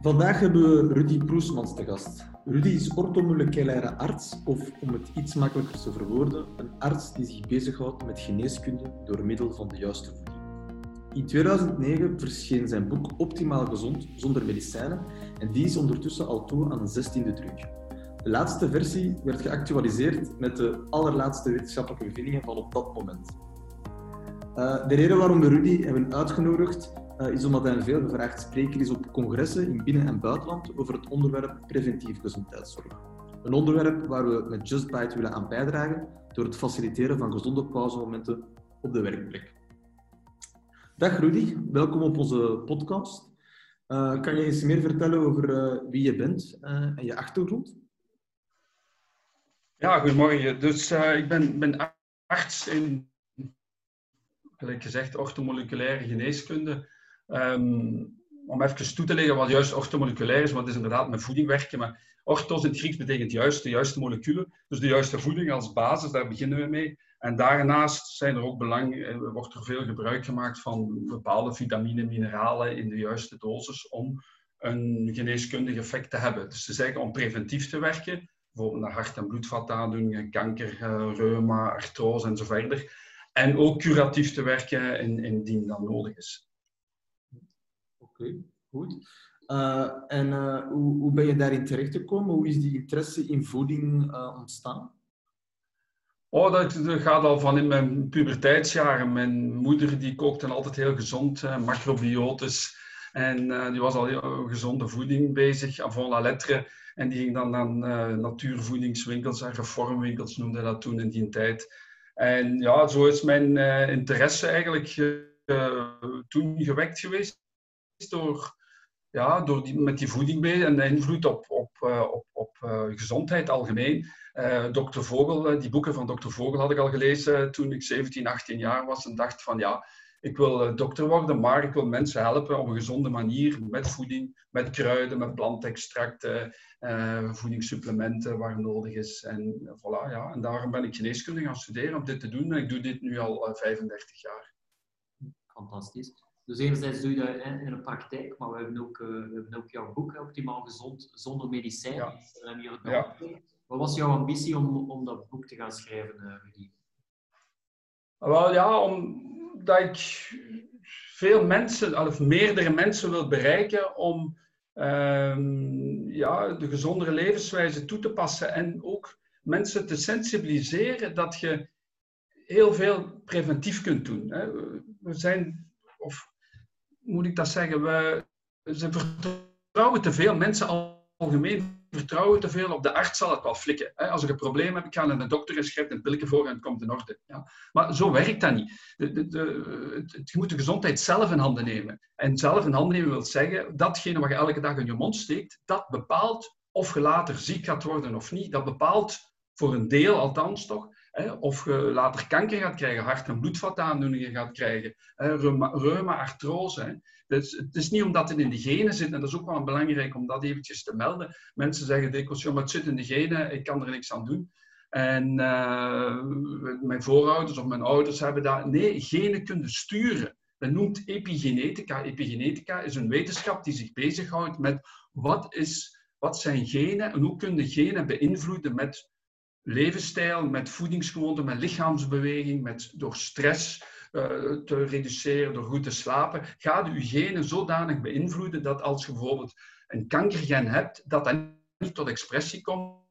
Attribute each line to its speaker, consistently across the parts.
Speaker 1: Vandaag hebben we Rudy Proesmans te gast. Rudy is orthomoleculaire arts, of om het iets makkelijker te verwoorden, een arts die zich bezighoudt met geneeskunde door middel van de juiste voeding. In 2009 verscheen zijn boek Optimaal Gezond zonder medicijnen en die is ondertussen al toe aan een zestiende druk. De laatste versie werd geactualiseerd met de allerlaatste wetenschappelijke bevindingen van op dat moment. Uh, de reden waarom we Rudy hebben uitgenodigd uh, is omdat hij een veel gevraagd spreker is op congressen in binnen- en buitenland over het onderwerp preventief gezondheidszorg. Een onderwerp waar we met Just Bite willen aan bijdragen door het faciliteren van gezonde pauzemomenten op de werkplek. Dag Rudy, welkom op onze podcast. Uh, kan je eens meer vertellen over uh, wie je bent en je achtergrond?
Speaker 2: Ja, goedemorgen. Dus ik ben, ben arts in, gelijk gezegd, orthomoleculaire geneeskunde. Um, om even toe te leggen wat juist orthomoleculair is, want het is inderdaad met voeding werken. Maar orthos in het Grieks betekent juist, de juiste moleculen. Dus de juiste voeding als basis, daar beginnen we mee. En daarnaast zijn er ook belang, eh, wordt er veel gebruik gemaakt van bepaalde vitamine, mineralen in de juiste dosis om een geneeskundig effect te hebben. Dus te zeggen om preventief te werken, bijvoorbeeld naar hart- en bloedvataandoeningen, kanker, eh, reuma, artrose en zo verder. En ook curatief te werken indien dat nodig is.
Speaker 1: Oké, goed. Uh, en uh, hoe, hoe, ben je daarin terechtgekomen? Hoe is die interesse in voeding uh, ontstaan?
Speaker 2: Oh, dat, dat, gaat al van in mijn puberteitsjaren. Mijn moeder die kookte altijd heel gezond, macrobiotisch. En die was al heel gezonde voeding bezig, avant la lettre. En die ging dan naar natuurvoedingswinkels en reformwinkels, noemde dat toen in die tijd. En ja, zo is mijn interesse eigenlijk toen gewekt geweest door, ja, door die, met die voeding mee en de invloed op, op, uh, op, op uh, gezondheid algemeen. Uh, Dr. Vogel, die boeken van Dr. Vogel had ik al gelezen toen ik 17, 18 jaar was en dacht van ja, ik wil dokter worden, maar ik wil mensen helpen op een gezonde manier met voeding, met kruiden, met plantextracten, voedingssupplementen waar nodig is. En voilà, ja. En daarom ben ik geneeskunde gaan studeren om dit te doen. En ik doe dit nu al 35 jaar.
Speaker 3: Fantastisch. Dus enerzijds doe je dat in de praktijk, maar we hebben ook, uh, we hebben ook jouw boek, Optimaal Gezond zonder medicijn. Ja. ja. Wat was jouw ambitie om, om dat boek te gaan schrijven, uh, Rudy?
Speaker 2: Wel ja, omdat ik veel mensen, of meerdere mensen wil bereiken om um, ja, de gezondere levenswijze toe te passen en ook mensen te sensibiliseren dat je heel veel preventief kunt doen. Hè. We zijn, of moet ik dat zeggen, we, ze vertrouwen te veel, mensen algemeen vertrouwen te veel op de arts zal het wel flikken. Als ik een probleem heb, ik ga naar de dokter en schrijf een pilletje voor en het komt in orde. Ja. Maar zo werkt dat niet. De, de, de, je moet de gezondheid zelf in handen nemen. En zelf in handen nemen wil zeggen, datgene wat je elke dag in je mond steekt, dat bepaalt of je later ziek gaat worden of niet. Dat bepaalt voor een deel althans toch, of je later kanker gaat krijgen, hart- en bloedvataandoeningen gaat krijgen, reuma, reuma artrose. Dus het is niet omdat het in de genen zit, en dat is ook wel belangrijk om dat eventjes te melden. Mensen zeggen dikwijls, maar het zit in de genen, ik kan er niks aan doen. En uh, mijn voorouders of mijn ouders hebben dat. Nee, genen kunnen sturen. Dat noemt epigenetica. Epigenetica is een wetenschap die zich bezighoudt met wat, is, wat zijn genen en hoe kunnen genen beïnvloeden met levensstijl, met voedingsgewoonten, met lichaamsbeweging, met, door stress uh, te reduceren, door goed te slapen, gaat uw genen zodanig beïnvloeden dat als je bijvoorbeeld een kankergen hebt, dat dat niet tot expressie komt.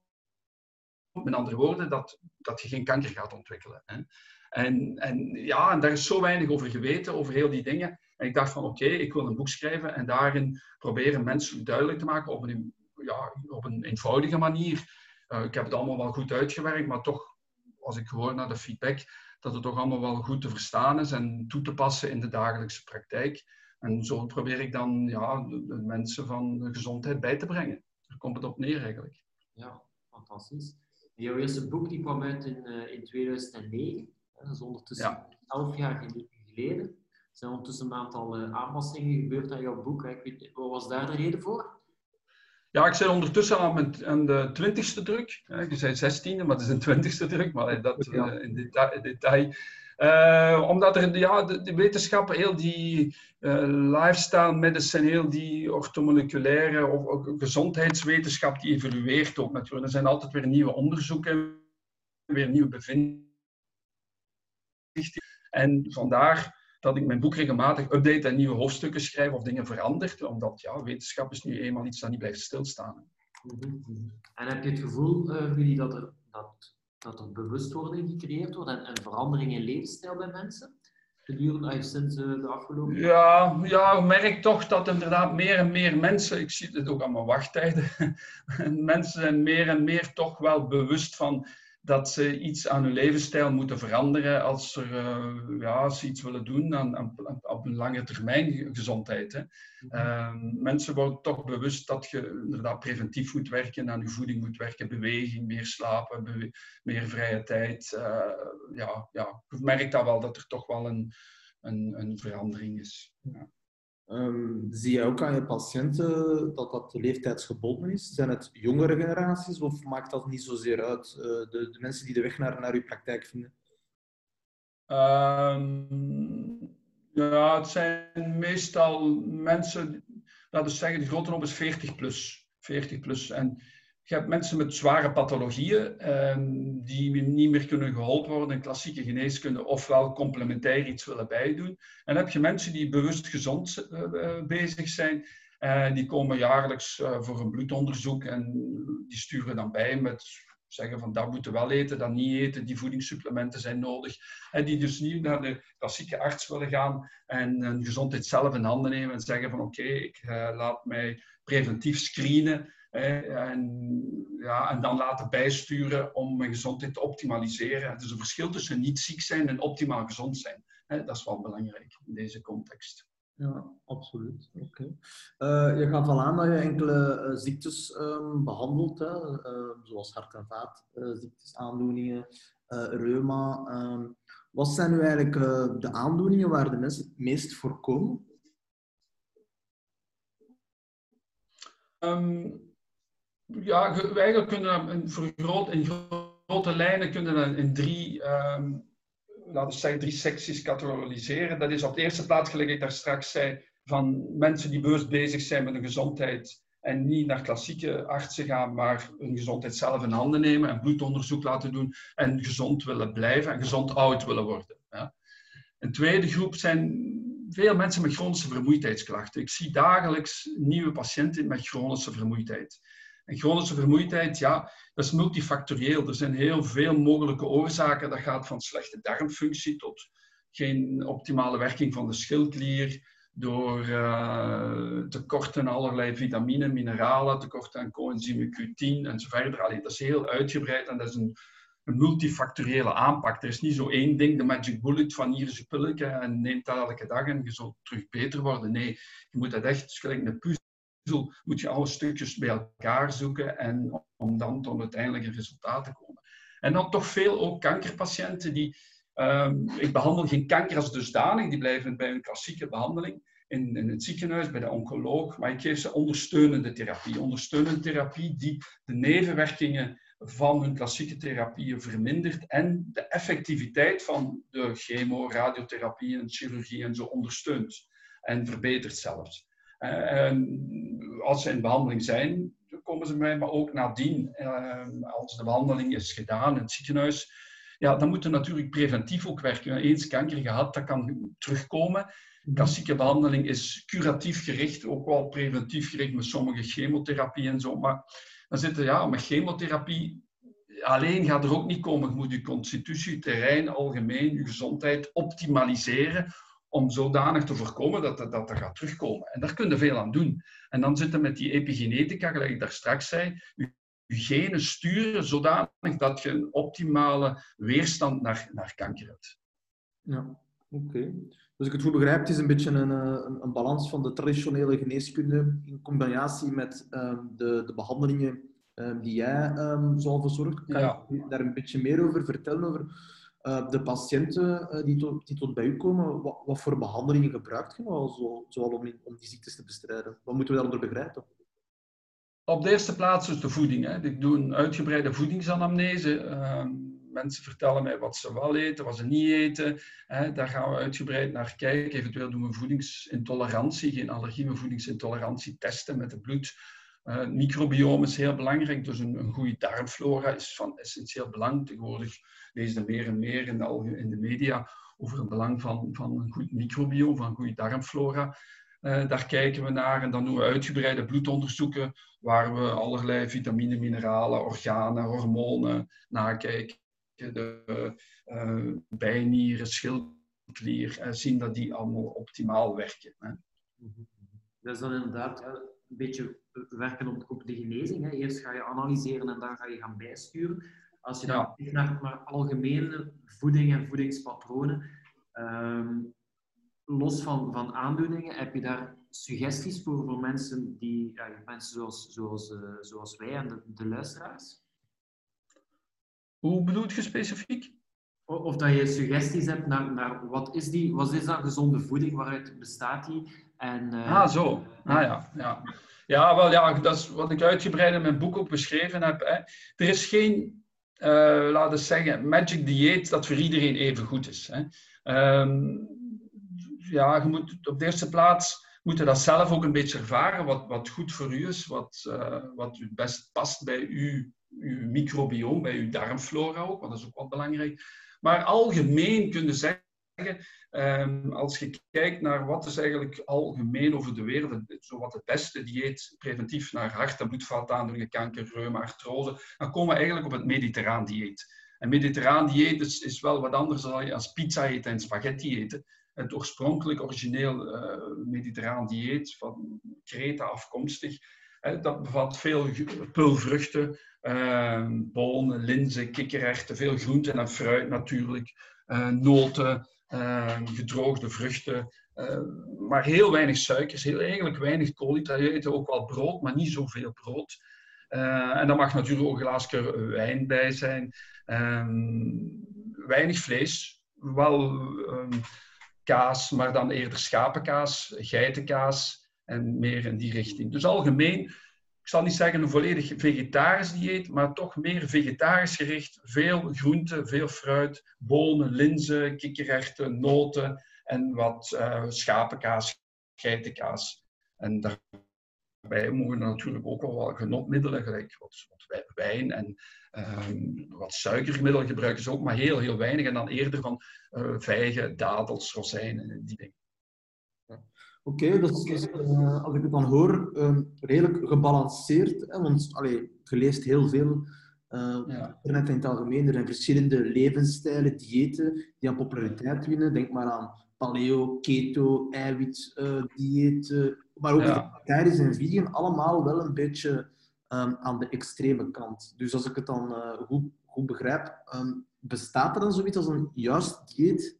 Speaker 2: Met andere woorden, dat, dat je geen kanker gaat ontwikkelen. Hè. En, en ja, en daar is zo weinig over geweten, over heel die dingen. En ik dacht van oké, ik wil een boek schrijven en daarin proberen mensen duidelijk te maken op een, ja, op een eenvoudige manier uh, ik heb het allemaal wel goed uitgewerkt, maar toch, als ik hoor naar de feedback, dat het toch allemaal wel goed te verstaan is en toe te passen in de dagelijkse praktijk. En zo probeer ik dan ja, de, mensen van de gezondheid bij te brengen. Daar komt het op neer eigenlijk.
Speaker 3: Ja, fantastisch. jouw eerste boek die kwam uit in, uh, in 2009. Dat is ondertussen ja. elf jaar geleden. Er zijn ondertussen een aantal aanpassingen gebeurd aan jouw boek. Ik weet, wat was daar de reden voor?
Speaker 2: Ja, ik zit ondertussen aan, mijn, aan de twintigste druk. Je zei zestiende, maar het is een twintigste druk, maar dat uh, in detail. detail. Uh, omdat er, ja, de, de wetenschappen, heel die uh, lifestyle medicine, heel die orthomoleculaire of, of, gezondheidswetenschap, die evolueert ook natuurlijk. Er zijn altijd weer nieuwe onderzoeken, weer nieuwe bevindingen. En vandaar dat ik mijn boek regelmatig update en nieuwe hoofdstukken schrijf of dingen verandert, omdat ja, wetenschap is nu eenmaal iets dat niet blijft stilstaan.
Speaker 3: En heb je het gevoel, uh, Rudy, dat er, dat, dat er bewustwording gecreëerd wordt en een verandering in levensstijl bij mensen? Gedurende sinds uh, de afgelopen
Speaker 2: Ja, ja, ik merk toch dat inderdaad meer en meer mensen, ik zie het ook aan mijn wachttijden, mensen zijn meer en meer toch wel bewust van dat ze iets aan hun levensstijl moeten veranderen als, er, uh, ja, als ze iets willen doen aan, aan, op een lange termijn gezondheid. Hè. Uh, mensen worden toch bewust dat je inderdaad preventief moet werken, aan je voeding moet werken, beweging, meer slapen, meer vrije tijd. Uh, ja, ja, ik merk dat wel, dat er toch wel een, een, een verandering is. Ja.
Speaker 1: Um, zie je ook aan je patiënten dat dat leeftijdsgebonden is? Zijn het jongere generaties of maakt dat niet zozeer uit, uh, de, de, mensen die de weg naar, naar uw praktijk vinden?
Speaker 2: Um, ja, het zijn meestal mensen, laten we zeggen, de grote groep is 40 plus. 40 plus. En je hebt mensen met zware pathologieën um, die niet meer kunnen geholpen worden in klassieke geneeskunde, ofwel complementair iets willen bijdoen. En dan heb je mensen die bewust gezond uh, bezig zijn. Uh, die komen jaarlijks uh, voor een bloedonderzoek en die sturen dan bij met zeggen van dat moeten we wel eten, dat niet eten, die voedingssupplementen zijn nodig. En die dus niet naar de klassieke arts willen gaan en hun gezondheid zelf in handen nemen en zeggen van oké, ik laat mij preventief screenen en, ja, en dan laten bijsturen om mijn gezondheid te optimaliseren. Het is een verschil tussen niet ziek zijn en optimaal gezond zijn. Dat is wel belangrijk in deze context.
Speaker 1: Ja, absoluut. Oké. Okay. Uh, je gaf al aan dat je enkele uh, ziektes um, behandelt, hè? Uh, zoals hart- en vaatziektes, aandoeningen, reuma. Um, wat zijn nu eigenlijk de aandoeningen waar de mensen het meest voorkomen?
Speaker 2: Um, ja, eigenlijk kunnen we in, grote lijnen kunnen we in drie, um, laten we zeggen, drie secties categoriseren. Dat is op de eerste plaats, gelijk ik daar straks zei, van mensen die bewust bezig zijn met hun gezondheid en niet naar klassieke artsen gaan, maar hun gezondheid zelf in handen nemen en bloedonderzoek laten doen en gezond willen blijven en gezond oud willen worden. Ja. Een tweede groep zijn veel mensen met chronische vermoeidheidsklachten. Ik zie dagelijks nieuwe patiënten met chronische vermoeidheid. En chronische vermoeidheid, ja, dat is multifactorieel. Er zijn heel veel mogelijke oorzaken. Dat gaat van slechte darmfunctie tot geen optimale werking van de schildklier, door uh, tekort aan allerlei vitamine, mineralen, tekort aan coenzyme Q10 en. Allee, dat is heel uitgebreid en dat is een, een, multifactoriële aanpak. Er is niet zo één ding, de magic bullet van hier is je pilletje en neem dat elke dag en je zult terug beter worden. Nee, je moet dat echt, gelijk een puzzel moet je alle stukjes bij elkaar zoeken en om dan tot uiteindelijke resultaten te komen. En dan toch veel ook kankerpatiënten die... Um, ik behandel geen kanker als dusdanig, die blijven bij hun klassieke behandeling in, in het ziekenhuis, bij de oncoloog, maar ik geef ze ondersteunende therapie. Ondersteunende therapie die de nevenwerkingen van hun klassieke therapieën vermindert en de effectiviteit van de chemo, radiotherapie en chirurgie en zo ondersteunt en verbetert zelfs. Uh, als ze in behandeling zijn, komen ze bij, maar ook nadien, uh, als de behandeling is gedaan in het ziekenhuis, ja, dan moet er natuurlijk preventief ook werken. Eens kanker gehad, dat kan terugkomen. Mhm. Klassieke behandeling is curatief gericht, ook wel preventief gericht met sommige chemotherapie en zo. Maar dan zitten, ja, met chemotherapie alleen gaat er ook niet komen. Je moet je constitutie, terrein, algemeen, je gezondheid optimaliseren om zodanig te voorkomen dat dat, dat, gaat terugkomen. En daar kun je veel aan doen. En dan zitten met die epigenetica, gelijk ik daar straks zei, je, genen sturen zodanig dat je een optimale weerstand naar, naar kanker hebt.
Speaker 1: Ja, oké. Dus ik het goed begrijp, het is een beetje een, eh, een, een balans van de traditionele geneeskunde in combinatie met um, de, de behandelingen um, die jij um, zal verzorgen. Kan ja. je daar een beetje meer over vertellen? Over uh, de patiënten uh, die, tot, die tot bij u komen, wat, wat voor behandelingen gebruikt je nou zo, zoal om, om die ziektes te bestrijden? Wat moeten we daaronder begrijpen?
Speaker 2: Op de eerste plaats is de voeding. Hè. Ik doe een uitgebreide voedingsanamnese. Uh, mensen vertellen mij wat ze wel eten, wat ze niet eten. Hè, daar gaan we uitgebreid naar kijken. Eventueel doen we voedingsintolerantie, geen allergie, maar voedingsintolerantie testen met het bloed. Uh, microbiome is heel belangrijk, dus een, een goede darmflora is van essentieel belang. Tegenwoordig lees je meer en meer in de, in de media over het belang van, van een goed microbiome, van een goede darmflora. Uh, daar kijken we naar en dan doen we uitgebreide bloedonderzoeken waar we allerlei vitamine, mineralen, organen, hormonen nakijken. De uh, bijnieren, schildklier, uh, zien dat die allemaal optimaal werken. Hè.
Speaker 3: Dat is dan inderdaad een beetje werken op, op de genezing. Hè. Eerst ga je analyseren en dan ga je gaan bijsturen. Als je dan kijkt naar, naar algemene voeding en voedingspatronen, um, los van, van aandoeningen, heb je daar suggesties voor, voor mensen, die, ja, mensen zoals, zoals, uh, zoals wij en de, de, luisteraars?
Speaker 2: Hoe bedoel je specifiek?
Speaker 3: Of, dat je suggesties hebt naar, naar wat, is die, wat is dan gezonde voeding, waaruit bestaat die? En,
Speaker 2: uh, ah, zo. Ah ja, ja. Ja, wel ja, dat is wat ik uitgebreid in mijn boek ook beschreven heb. Hè. Er is geen, uh, laten we zeggen, magic dieet dat voor iedereen even goed is. Hè. Um, ja, je moet op de eerste plaats moet je dat zelf ook een beetje ervaren, wat, wat goed voor u is, wat, uh, wat het best past bij uw, uw microbiome, bij uw darmflora ook, want dat is ook wel belangrijk. Maar algemeen kun je um, als je kijkt naar wat is eigenlijk algemeen over de wereld, zo wat het beste dieet preventief naar hart- en bloedvataandoeningen, kanker, reuma, artrose, dan komen we eigenlijk op het mediterraan dieet. En mediterraan dieet is, is wel wat anders dan als pizza eten en spaghetti eten het oorspronkelijk origineel uh, mediterraan dieet van Kreta afkomstig. dat bevat veel pulvruchten, uh, bonen, linzen, kikkererwten, veel groenten en fruit natuurlijk, uh, noten, ehm, gedroogde vruchten, maar heel weinig suikers, heel, eigenlijk weinig koolhydraten, ook wel brood, maar niet zoveel brood. en daar mag natuurlijk ook een glaasje wijn bij zijn. Ehm, weinig vlees, wel kaas, maar dan eerder schapenkaas, geitenkaas en meer in die richting. Dus algemeen, ik zal niet zeggen een volledig vegetarisch dieet, maar toch meer vegetarisch gericht. Veel groenten, veel fruit, bonen, linzen, kikkererwten, noten en wat uh, schapenkaas, geitenkaas. En daarbij mogen natuurlijk ook wel wat genotmiddelen, gelijk wat, wijn en um, wat suikermiddelen gebruiken ze ook, maar heel, heel weinig. En dan eerder van uh, vijgen, dadels, rozijnen en die dingen.
Speaker 1: Oké, okay, dus, dus uh, als ik het dan hoor, uh, redelijk gebalanceerd. Hè? Want allee, je leest heel veel uh, ja. internet in het algemeen. Er zijn verschillende levensstijlen, diëten die aan populariteit winnen. Denk maar aan paleo, keto, eiwit, diëten. Maar ook ja. vegetarisch en vegan, allemaal wel een beetje um, aan de extreme kant. Dus als ik het dan goed, goed, begrijp, um, bestaat er dan zoiets als een juist dieet?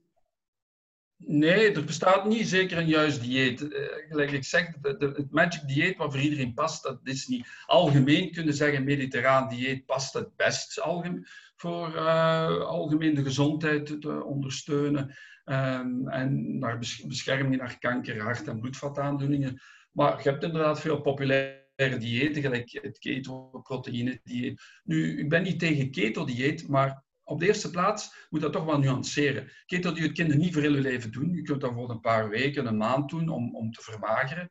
Speaker 2: Nee, er bestaat niet zeker een juist dieet. Uh, gelijk ik zeg, het magic dieet wat voor iedereen past, dat is niet. Algemeen kunnen zeggen, mediterraan dieet past het best algemeen, voor uh, algemeen de gezondheid te ondersteunen. Um, en naar bescherming naar kanker, hart- en bloedvataandoeningen. Maar je hebt inderdaad veel populaire diëten, gelijk het keto-proteïne-dieet. Nu, ik ben niet tegen keto-dieet, maar op de eerste plaats moet dat toch wel nuanceren. Kun je niet voor heel leven doen. Je kunt dat voor een paar weken, een maand doen om, om te vermageren.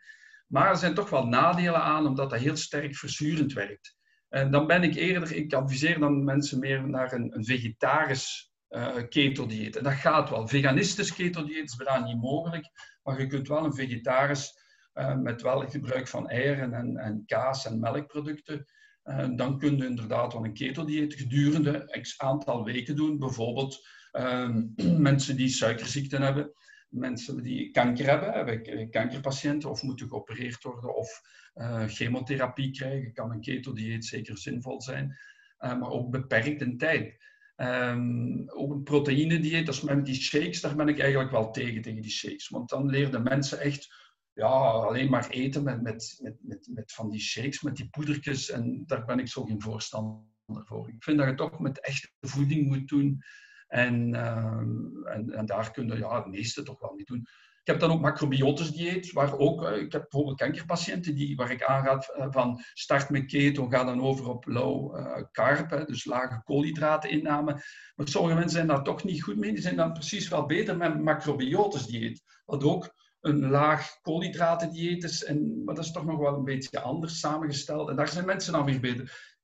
Speaker 2: Maar er zijn toch wel nadelen aan, omdat dat heel sterk verzurend werkt. En dan ben ik eerder, ik adviseer dan mensen meer naar een, een vegetarisch uh, keto-dieet. En dat gaat wel. Veganistisch keto-dieet is bijna niet mogelijk, maar je kunt wel een vegetarisch uh, met wel gebruik van eieren en, en kaas en melkproducten. Uh, dan kun je inderdaad wel een ketodieet gedurende x aantal weken doen. Bijvoorbeeld uh, mensen die suikerziekten hebben, mensen die kanker hebben, hebben kankerpatiënten of moeten geopereerd worden of uh, chemotherapie krijgen, kan een ketodieet zeker zinvol zijn, maar ook beperkt in tijd. Um, ook een proteïnedieet, dat is met die shakes, daar ben ik eigenlijk wel tegen, tegen die shakes. Want dan leerden mensen echt ja, alleen maar eten met, met, met, met, met van die shakes, met die poedertjes. En daar ben ik zo geen voorstander voor. Ik vind dat je toch met echte voeding moet doen. En, uh, en, daar kun je ja, het meeste toch wel niet doen. Ik heb dan ook macrobiotisch dieet, waar ook, eh, ik heb bijvoorbeeld kankerpatiënten die, waar ik aanraad uh, van start met keto, ga dan over op low uh, carb, hè, dus lage koolhydrateninname. Maar sommige mensen zijn daar toch niet goed mee, die zijn dan precies wel beter met macrobiotisch dieet, wat ook een laag koolhydratendieet is, en, maar dat is toch nog wel een beetje anders samengesteld. En daar zijn mensen dan weer beter.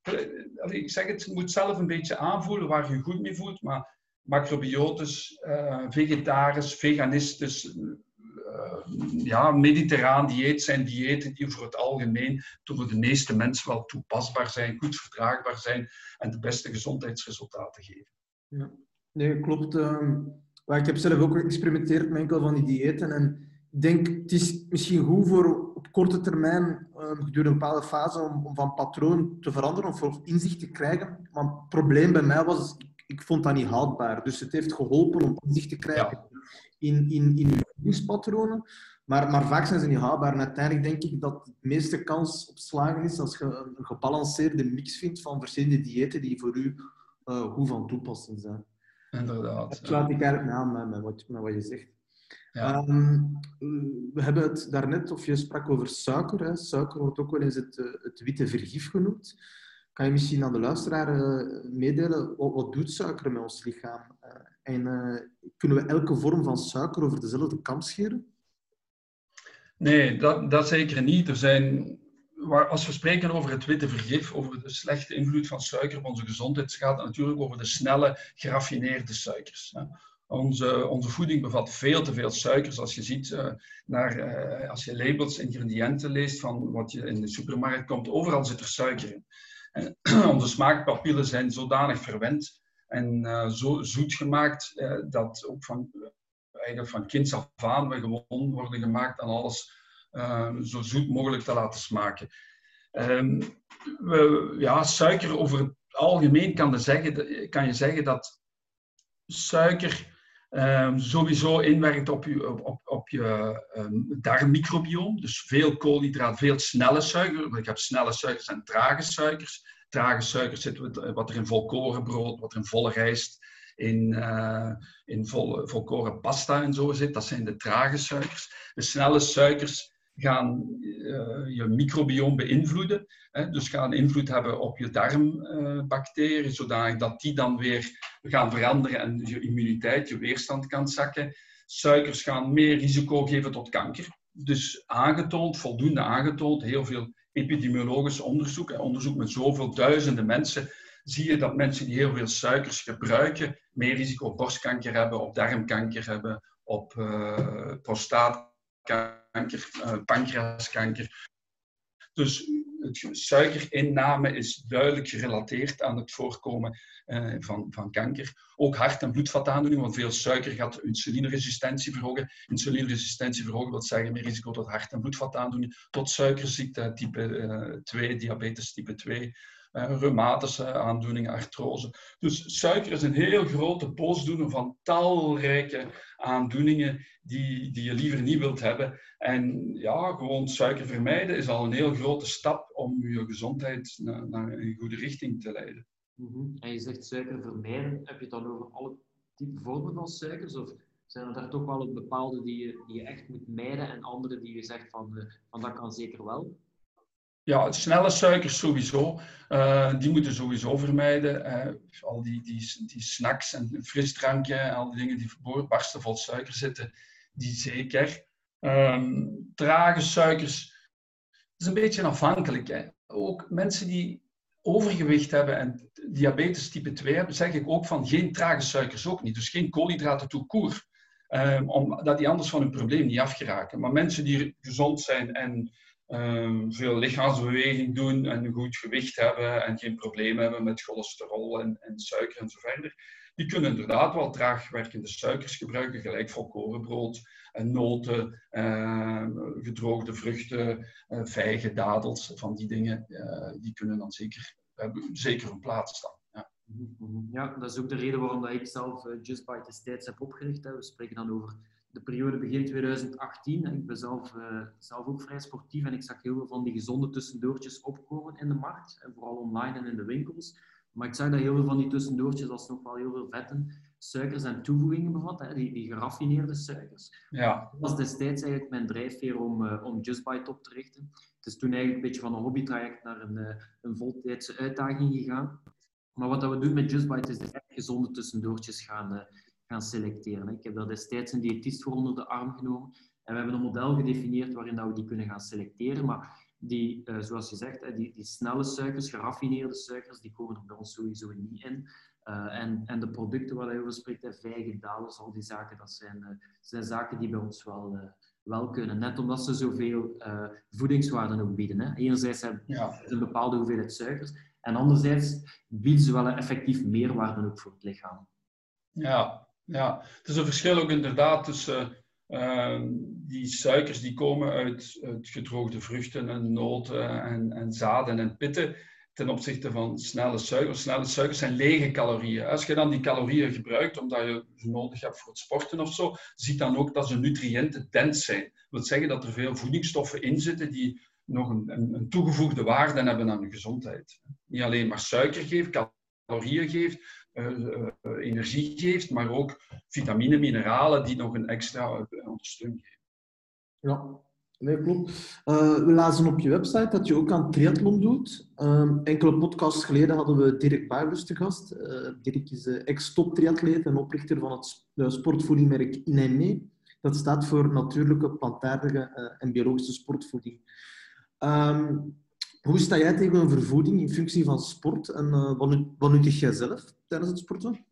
Speaker 2: Ik zeg het, je moet zelf een beetje aanvoelen waar je goed mee voelt, maar macrobiotisch, uh, vegetarisch, veganistisch, uh, ja, mediterraan dieet zijn diëten die voor het algemeen voor de meeste mensen wel toepasbaar zijn, goed verdraagbaar zijn en de beste gezondheidsresultaten geven.
Speaker 1: Ja. Nee, klopt. Uh, ik heb zelf ook geëxperimenteerd met enkele van die diëten en denk, het is misschien goed voor op korte termijn, gedurende een bepaalde fase, om, om, van patroon te veranderen of voor inzicht te krijgen. Maar het probleem bij mij was, ik vond dat niet houdbaar. Dus het heeft geholpen om inzicht te krijgen in, in, in voedingspatronen. Maar, maar vaak zijn ze niet houdbaar. En uiteindelijk denk ik dat de meeste kans op slagen is als je een gebalanceerde mix vindt van verschillende diëten die voor u uh, goed van toepassing zijn.
Speaker 2: Inderdaad.
Speaker 1: Dat sluit ik eigenlijk aan met, met, wat, met wat je zegt. Ja. Um, we hebben het daarnet, of je sprak over suiker. Hè. Suiker wordt ook wel eens het, het witte vergif genoemd. Kan je misschien aan de luisteraar uh, meedelen, wat, wat, doet suiker met ons lichaam? Uh, en uh, kunnen we elke vorm van suiker over dezelfde kam scheren?
Speaker 2: Nee, dat, dat zeker niet. Er zijn, waar, als we spreken over het witte vergif, over de slechte invloed van suiker op onze gezondheid, gaat het natuurlijk over de snelle, geraffineerde suikers. Hè. Onze, onze voeding bevat veel te veel suikers. Als je ziet, uh, naar, uh, als je labels, ingrediënten leest van wat je in de supermarkt komt, overal zit er suiker in. En onze smaakpapillen zijn zodanig verwend en uh, zo zoet gemaakt dat ook van, eigenlijk van kinds af aan we gewoon worden gemaakt aan alles uh, zo zoet mogelijk te laten smaken. Um, we, ja, suiker over het algemeen kan, zeggen, kan je zeggen dat suiker um, sowieso inwerkt op je, op, op je darmmicrobioom. Dus veel koolhydraat, veel snelle suiker. Ik heb snelle suikers en trage suikers. Trage suikers zitten wat er in volkorenbrood, wat er in volle rijst, in, uh, in vol, volkoren pasta en zo zit. Dat zijn de trage suikers. De snelle suikers gaan uh, je microbioom beïnvloeden. Hè? Dus gaan invloed hebben op je darmbacteriën, uh, zodanig dat die dan weer gaan veranderen en je immuniteit, je weerstand kan zakken. Suikers gaan meer risico geven tot kanker. Dus aangetoond, voldoende aangetoond, heel veel epidemiologisch onderzoek, onderzoek met zoveel duizenden mensen, zie je dat mensen die heel veel suikers gebruiken, meer risico op borstkanker hebben, op darmkanker hebben, op uh, prostaatkanker kanker, pancreaskanker. Dus het suikerinname is duidelijk gerelateerd aan het voorkomen uh, van, van kanker. Ook hart- en bloedvataandoeningen, want veel suiker gaat insulineresistentie verhogen. Insulineresistentie verhogen wil zeggen meer risico tot hart- en bloedvataandoeningen, tot suikerziekte type uh, 2, diabetes type 2 uh, reumatische aandoeningen, artrose. Dus suiker is een heel grote boosdoener van talrijke aandoeningen die, die je liever niet wilt hebben. En ja, gewoon suiker vermijden is al een heel grote stap om je gezondheid naar, naar een goede richting te leiden.
Speaker 3: Mm -hmm. En je zegt suiker vermijden, heb je het dan over alle type vormen van suikers? Of zijn er daar toch wel een bepaalde die je, die je echt moet mijden en andere die je zegt van, uh, van dat kan zeker wel?
Speaker 2: Ja, snelle suikers sowieso. Uh, die moeten sowieso vermijden. Al die, die, die snacks en frisdrankje, al die dingen die barsten vol suiker zitten, die zeker. Um, trage suikers, is een beetje afhankelijk. Hè. Ook mensen die overgewicht hebben en diabetes type 2 hebben, zeg ik ook van geen trage suikers ook niet. Dus geen koolhydraten tout court. Um, omdat die anders van hun probleem niet afgeraken. Maar mensen die gezond zijn en um, veel lichaamsbeweging doen en een goed gewicht hebben en geen problemen hebben met cholesterol en, en suiker en zo verder, die kunnen inderdaad wel traag werkende suikers gebruiken, gelijk volkorenbrood en noten, uh, gedroogde vruchten, uh, vijgen, dadels, van die dingen, uh, die kunnen dan zeker, hebben zeker een plaats staan. Ja.
Speaker 3: ja, dat is ook de reden waarom ik zelf Just Bite destijds heb opgericht. We spreken dan over de periode begin 2018. Ik ben zelf, uh, zelf ook vrij sportief en ik zag heel veel van die gezonde tussendoortjes opkomen in de markt. En vooral online en in de winkels. Maar ik zag dat heel veel van die tussendoortjes, als nog wel heel veel vetten, suikers en toevoegingen bevat, hè, die, die geraffineerde suikers.
Speaker 2: Ja.
Speaker 3: Dat was destijds eigenlijk mijn drijfveer om, uh, om Just Bite op te richten. Het is toen eigenlijk een beetje van een hobbytraject naar een, uh, een voltijdse uitdaging gegaan. Maar wat dat we doen met Just Bite is gezonde tussendoortjes gaan, gaan selecteren. Ik heb daar destijds een diëtist voor onder de arm genomen. En we hebben een model gedefinieerd waarin dat we die kunnen gaan selecteren. Maar die, uh, zoals je zegt, die, die snelle suikers, geraffineerde suikers, die komen er bij ons sowieso niet in. Uh, en, en de producten waar je over spreekt, vijgen, dalers, al die zaken, dat zijn, uh, zijn zaken die bij ons wel, wel kunnen. Net omdat ze zoveel voedingswaarden ook bieden. Hè. Enerzijds hebben ze ja. een bepaalde hoeveelheid suikers. En anderzijds bieden ze wel effectief meerwaarde ook voor het lichaam.
Speaker 2: Ja, ja. het is een verschil ook inderdaad tussen uh, die suikers die komen uit, gedroogde vruchten en noten en, en zaden en pitten ten opzichte van snelle suikers. Snelle suikers zijn lege calorieën. Als je dan die calorieën gebruikt omdat je ze nodig hebt voor het sporten of zo, ziet dan ook dat ze nutriëntendens zijn. Dat wil zeggen dat er veel voedingsstoffen in zitten die nog een, een, toegevoegde waarde hebben aan je gezondheid. Niet alleen maar suiker geeft, calorieën geeft, energie geeft, maar ook vitamine, mineralen die nog een extra ondersteuning geven.
Speaker 1: Ja, nee, klopt. We lazen op je website dat je ook aan triathlon doet. enkele podcasts geleden hadden we Dirk Buijbus te gast. Dirk is ex-top triatleet en oprichter van het sportvoedingmerk INME. Dat staat voor natuurlijke, plantaardige en biologische sportvoeding. Um, hoe sta jij tegen een vervoeding in functie van sport en uh, wat, wat nuttig jij zelf tijdens het sporten?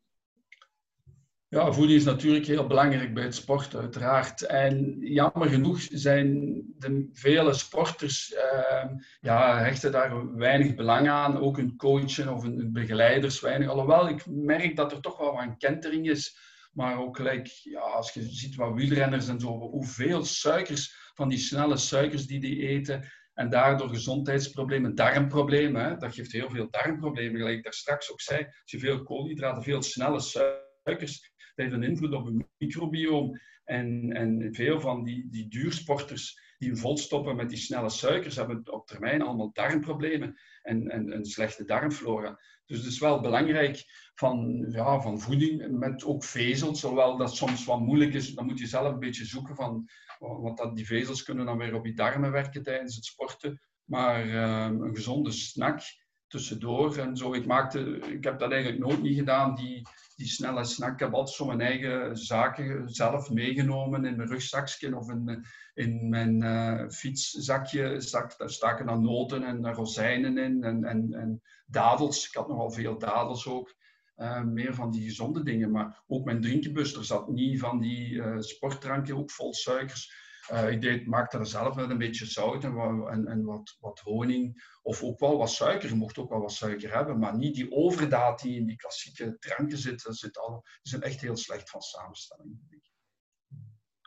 Speaker 2: Ja, voeding is natuurlijk heel belangrijk bij het sport, uiteraard. En jammer genoeg zijn de vele sporters, uh, ja, hechten daar weinig belang aan. Ook een coach of een begeleiders weinig. Alhoewel, ik merk dat er toch wel wat een kentering is. Maar ook gelijk, ja, als je ziet wat wielrenners en zo, hoeveel suikers, van die snelle suikers die die eten, en daardoor gezondheidsproblemen, darmproblemen. Dat geeft heel veel darmproblemen, gelijk ik daar straks ook zei. Als je veel koolhydraten, veel snelle suikers, dat heeft een invloed op het microbiome. En, en veel van die, die duursporters die volstoppen met die snelle suikers, hebben op termijn allemaal darmproblemen en, en een slechte darmflora. Dus het is wel belangrijk van, ja, van voeding met ook vezels, zowel dat soms wat moeilijk is, dan moet je zelf een beetje zoeken van want dat, die vezels kunnen dan weer op je darmen werken tijdens het sporten. Maar um, een gezonde snack tussendoor en zo. Ik, maakte, ik heb dat eigenlijk nooit niet gedaan, die, die snelle snack. Ik heb altijd zo mijn eigen zaken zelf meegenomen in mijn rugzakje of in, in mijn uh, fietszakje. Zak, daar staken dan noten en rozijnen in en, en, en dadels. Ik had nogal veel dadels ook. Uh, meer van die gezonde dingen. Maar ook mijn drinkenbus, er zat niet van die uh, sportdranken, ook vol suikers. Uh, ik deed, maakte er zelf met een beetje zout en, en, wat, wat honing. Of ook wel wat suiker. Je mocht ook wel wat suiker hebben, maar niet die overdaad die in die klassieke dranken zit. Dat zit al, die zijn echt heel slecht van samenstelling.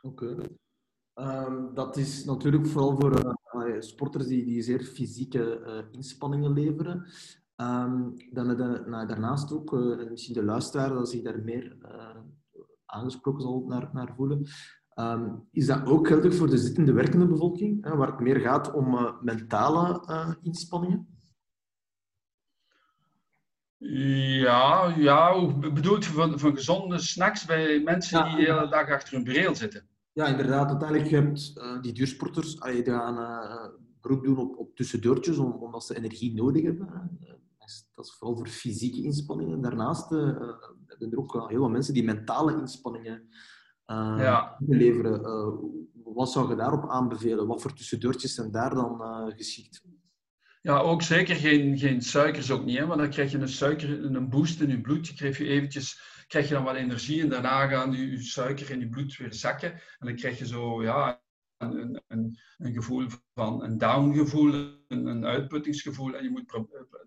Speaker 1: Oké. Um, dat is natuurlijk vooral voor sporters die, die zeer fysieke inspanningen leveren. Um, dan daarnaast ook, misschien de luisteraar, dat zich daar meer aangesproken zal naar, naar voelen. Um, is dat ook geldig voor de zittende werkende bevolking, hè, waar het meer gaat om uh, mentale inspanningen?
Speaker 2: Ja, ja, bedoelt van, van gezonde snacks bij mensen ja. die de hele dag achter hun bril zitten?
Speaker 1: Ja, inderdaad. Uiteindelijk je hebt die duursporters, die gaan beroep doen op, op tussendeurtjes, omdat ze energie nodig hebben dat is vooral voor fysieke inspanningen. Daarnaast hebben er ook heel veel mensen die mentale inspanningen uh, ja. leveren. Uh, wat zou je daarop aanbevelen? Wat voor tussendoortjes zijn daar dan geschikt?
Speaker 2: Ja, ook zeker geen, geen suikers ook niet, hè? want dan krijg je een suiker, een boost in je bloed. Je krijg je eventjes, krijg je dan wat energie en daarna gaan je, je suiker in je bloed weer zakken. En dan krijg je zo, ja, een, een, een gevoel van een downgevoel, een, een uitputtingsgevoel. En je moet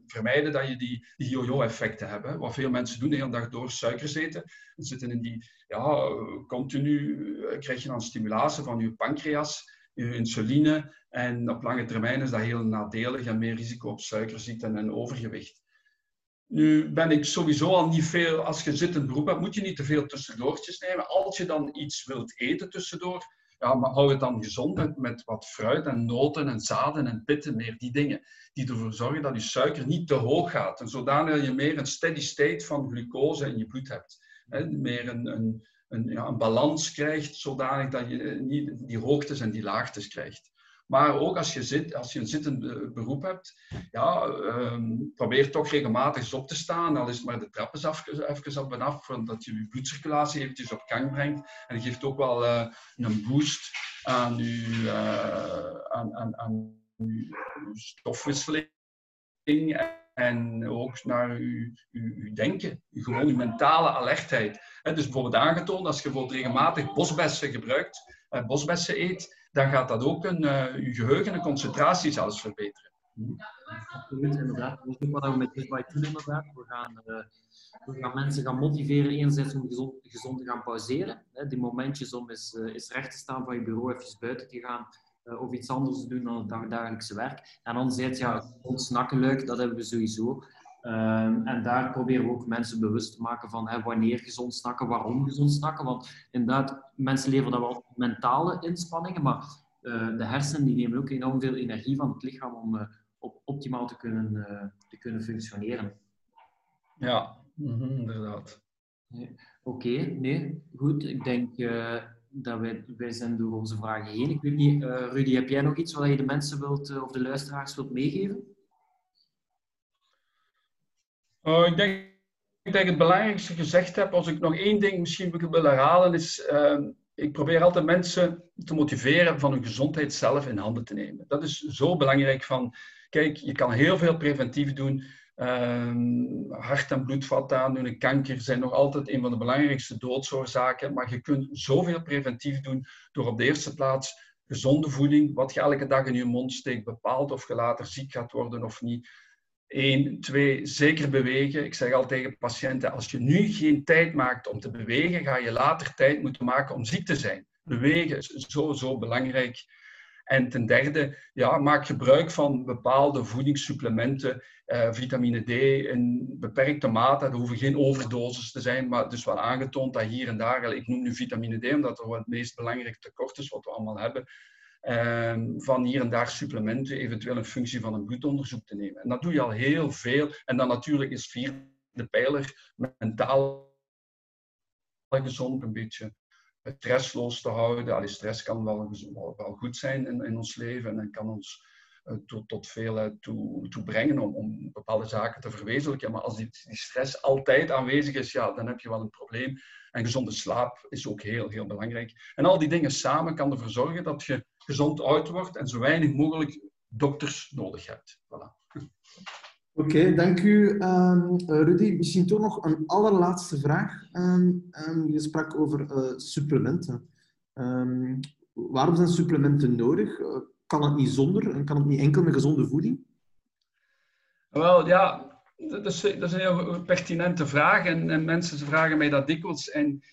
Speaker 2: vermijden dat je die, die yo-yo-effecten hebt. Wat veel mensen doen de hele dag door suikers eten. En zitten in die, ja, continu eh, krijg je dan stimulatie van je pancreas, je insuline. En op lange termijn is dat heel nadelig en meer risico op suikerziekte en overgewicht. Nu ben ik sowieso al niet veel, als je zittend beroep hebt, moet je niet te veel tussendoortjes nemen. Als je dan iets wilt eten tussendoor, ja, maar hou het dan gezond met, wat fruit en noten en zaden en pitten, meer die dingen. Die ervoor zorgen dat je suiker niet te hoog gaat. En zodanig je meer een steady state van glucose in je bloed hebt. hè, meer een, een, een, ja, een balans krijgt, zodanig dat je niet die hoogtes en die laagtes krijgt. Maar ook als je, zit, als je een zittend beroep hebt, ja, um, probeer toch regelmatig eens op te staan. Al is het maar de trappen even, even af en af, dat je je bloedcirculatie eventjes op gang brengt. En dat geeft ook wel uh, een boost aan je, uh, aan, aan, aan stofwisseling en ook naar uw denken, gewoon uw mentale alertheid. Het is bijvoorbeeld aangetoond als je bijvoorbeeld regelmatig bosbessen gebruikt, bosbessen eet, dan gaat dat ook een, je geheugen en concentratie zelfs verbeteren.
Speaker 3: Absoluut, inderdaad. Ook wat we met This doen, inderdaad. We gaan, uh, we gaan mensen gaan motiveren, enerzijds om gezond, gezond te gaan pauzeren. Hè, die momentjes om eens, uh, eens recht te staan van je bureau, even buiten te gaan, of iets anders te doen dan het dagdagelijkse werk. En anderzijds, ja, ons leuk, dat hebben we sowieso. Um, en daar proberen we ook mensen bewust te maken van hè, wanneer gezond snakken, waarom gezond snakken. Want inderdaad, mensen leveren dat wel mentale inspanningen, maar uh, de hersenen die nemen ook enorm veel energie van het lichaam om uh, op optimaal te kunnen, uh, te kunnen functioneren.
Speaker 2: Ja, mm -hmm, inderdaad.
Speaker 3: Oké, okay, nee, goed. Ik denk dat wij, wij zijn door onze vragen heen. Ik weet niet, Rudy, heb jij nog iets wat je de mensen wilt, of de luisteraars wilt meegeven?
Speaker 2: Uh, ik, denk, ik denk het belangrijkste gezegd heb, als ik nog één ding misschien wil herhalen, is uh, ik probeer altijd mensen te motiveren van hun gezondheid zelf in handen te nemen. Dat is zo belangrijk van, kijk, je kan heel veel preventief doen. Uh, hart- en bloedvaten kanker zijn nog altijd een van de belangrijkste doodsoorzaken, maar je kunt zoveel preventief doen door op de eerste plaats gezonde voeding, wat je elke dag in je mond steekt, bepaalt of je later ziek gaat worden of niet Eén, twee, zeker bewegen. Ik zeg altijd tegen patiënten, als je nu geen tijd maakt om te bewegen, ga je later tijd moeten maken om ziek te zijn. Bewegen is zo, zo belangrijk. En ten derde, ja, maak gebruik van bepaalde voedingssupplementen, eh, vitamine D in beperkte mate. Er hoeven geen overdosis te zijn, maar is wel aangetoond dat hier en daar, ik noem nu vitamine D omdat dat het meest belangrijke tekort is wat we allemaal hebben, van hier en daar supplementen, eventueel een functie van een bloedonderzoek te nemen. En dat doe je al heel veel. En dan natuurlijk is vierde pijler mentaal gezond, een beetje stressloos te houden. Allee, stress kan wel, wel, goed zijn in, in, ons leven en kan ons tot, tot veel uh, toe, brengen om, om, bepaalde zaken te verwezenlijken. Maar als die, stress altijd aanwezig is, ja, dan heb je wel een probleem. En gezonde slaap is ook heel, heel belangrijk. En al die dingen samen kan ervoor zorgen dat je gezond oud wordt en zo weinig mogelijk dokters nodig hebt. Voilà.
Speaker 1: Oké, dank u, um, Rudy. Misschien toch nog een allerlaatste vraag. Um, um, je sprak over uh, supplementen. waarom zijn supplementen nodig? Kan het niet zonder en kan het niet enkel met gezonde voeding?
Speaker 2: Wel, ja, dat is, een heel pertinente vraag en, en mensen vragen mij dat dikwijls. En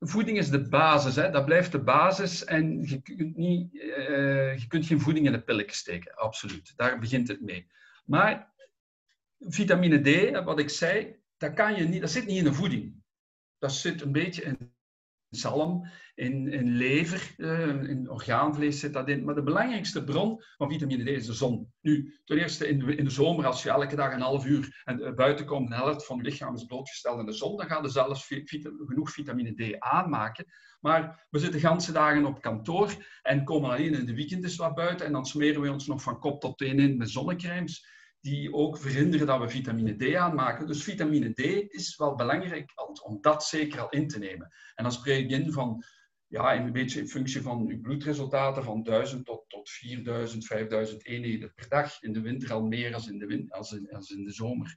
Speaker 2: voeding is de basis, hè? dat blijft de basis. En je kunt, niet, uh, je kunt geen voeding in de pillen steken, absoluut. Daar begint het mee. Maar vitamine D, wat ik zei, dat, kan je niet, dat zit niet in de voeding. Dat zit een beetje in zalm, in, in lever, in orgaanvlees zit dat in. Maar de belangrijkste bron van vitamine D is de zon. Nu, ten eerste in de, in de zomer, als je elke dag een half uur en, uh, buiten komt, helft van je lichaam is blootgesteld aan de zon, dan gaat er zelfs genoeg vitamine D aanmaken. Maar we zitten ganse dagen op kantoor en komen alleen in de weekenden wat buiten en dan smeren we ons nog van kop tot teen in met zonnecremes die ook verhinderen dat we vitamine D aanmaken. Dus vitamine D is wel belangrijk om dat zeker al in te nemen. En dan spreek ik in van, ja, een beetje in functie van uw bloedresultaten, van 1000 tot, tot 4000, 5000 eenheden per dag. In de winter al meer als in de, als in, als in de zomer.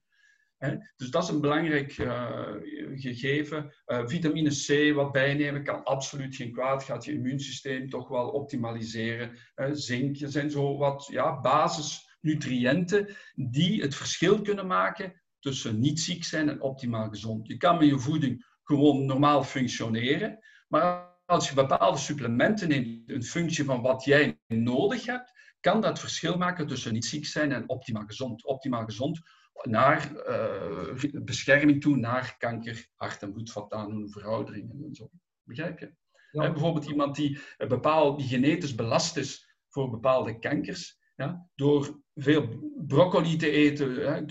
Speaker 2: Dus dat is een belangrijk uh, gegeven. Uh, vitamine C wat bijnemen kan absoluut geen kwaad. Gaat je immuunsysteem toch wel optimaliseren. Uh, zink zijn zo wat ja, basis nutriënten die het verschil kunnen maken tussen niet ziek zijn en optimaal gezond. Je kan met je voeding gewoon normaal functioneren, maar als je bepaalde supplementen neemt, een functie van wat jij nodig hebt, kan dat verschil maken tussen niet ziek zijn en optimaal gezond. Optimaal gezond naar uh, bescherming toe, naar kanker, hart- en bloedvaten, verouderingen en zo. Begrijp je? Ja. bijvoorbeeld iemand die, bepaald, die genetisch belast is voor bepaalde kankers, ja, door veel broccoli te eten, hè,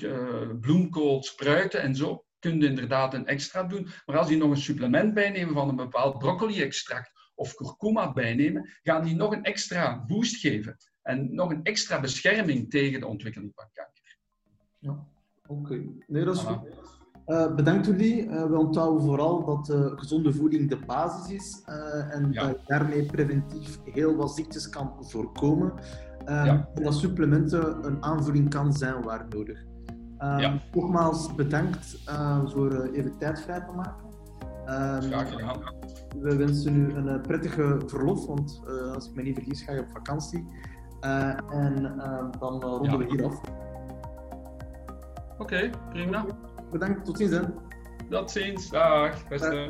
Speaker 2: bloemkool, spruiten en zo, kun je inderdaad een extra doen. Maar als die nog een supplement bijnemen van een bepaald broccoli-extract of kurkuma bijnemen, gaan die nog een extra boost geven. En nog een extra bescherming tegen de ontwikkeling van kanker.
Speaker 1: Ja, oké. Nee, dat is goed. Uh, bedankt jullie. Uh, we onthouden vooral dat uh, gezonde voeding de basis is en ja. dat je daarmee preventief heel wat ziektes kan voorkomen. Um, ja. En dat supplementen een aanvulling kan zijn waar nodig. Um, ja. Nogmaals bedankt voor even tijd vrij te maken.
Speaker 2: Um, Graag gedaan.
Speaker 1: We wensen u een prettige verlof, want als ik me niet vergis ga je op vakantie. en dan ronden we hier af.
Speaker 2: Oké, okay, prima.
Speaker 1: Bedankt, tot ziens. Hè.
Speaker 2: Tot ziens, dag beste.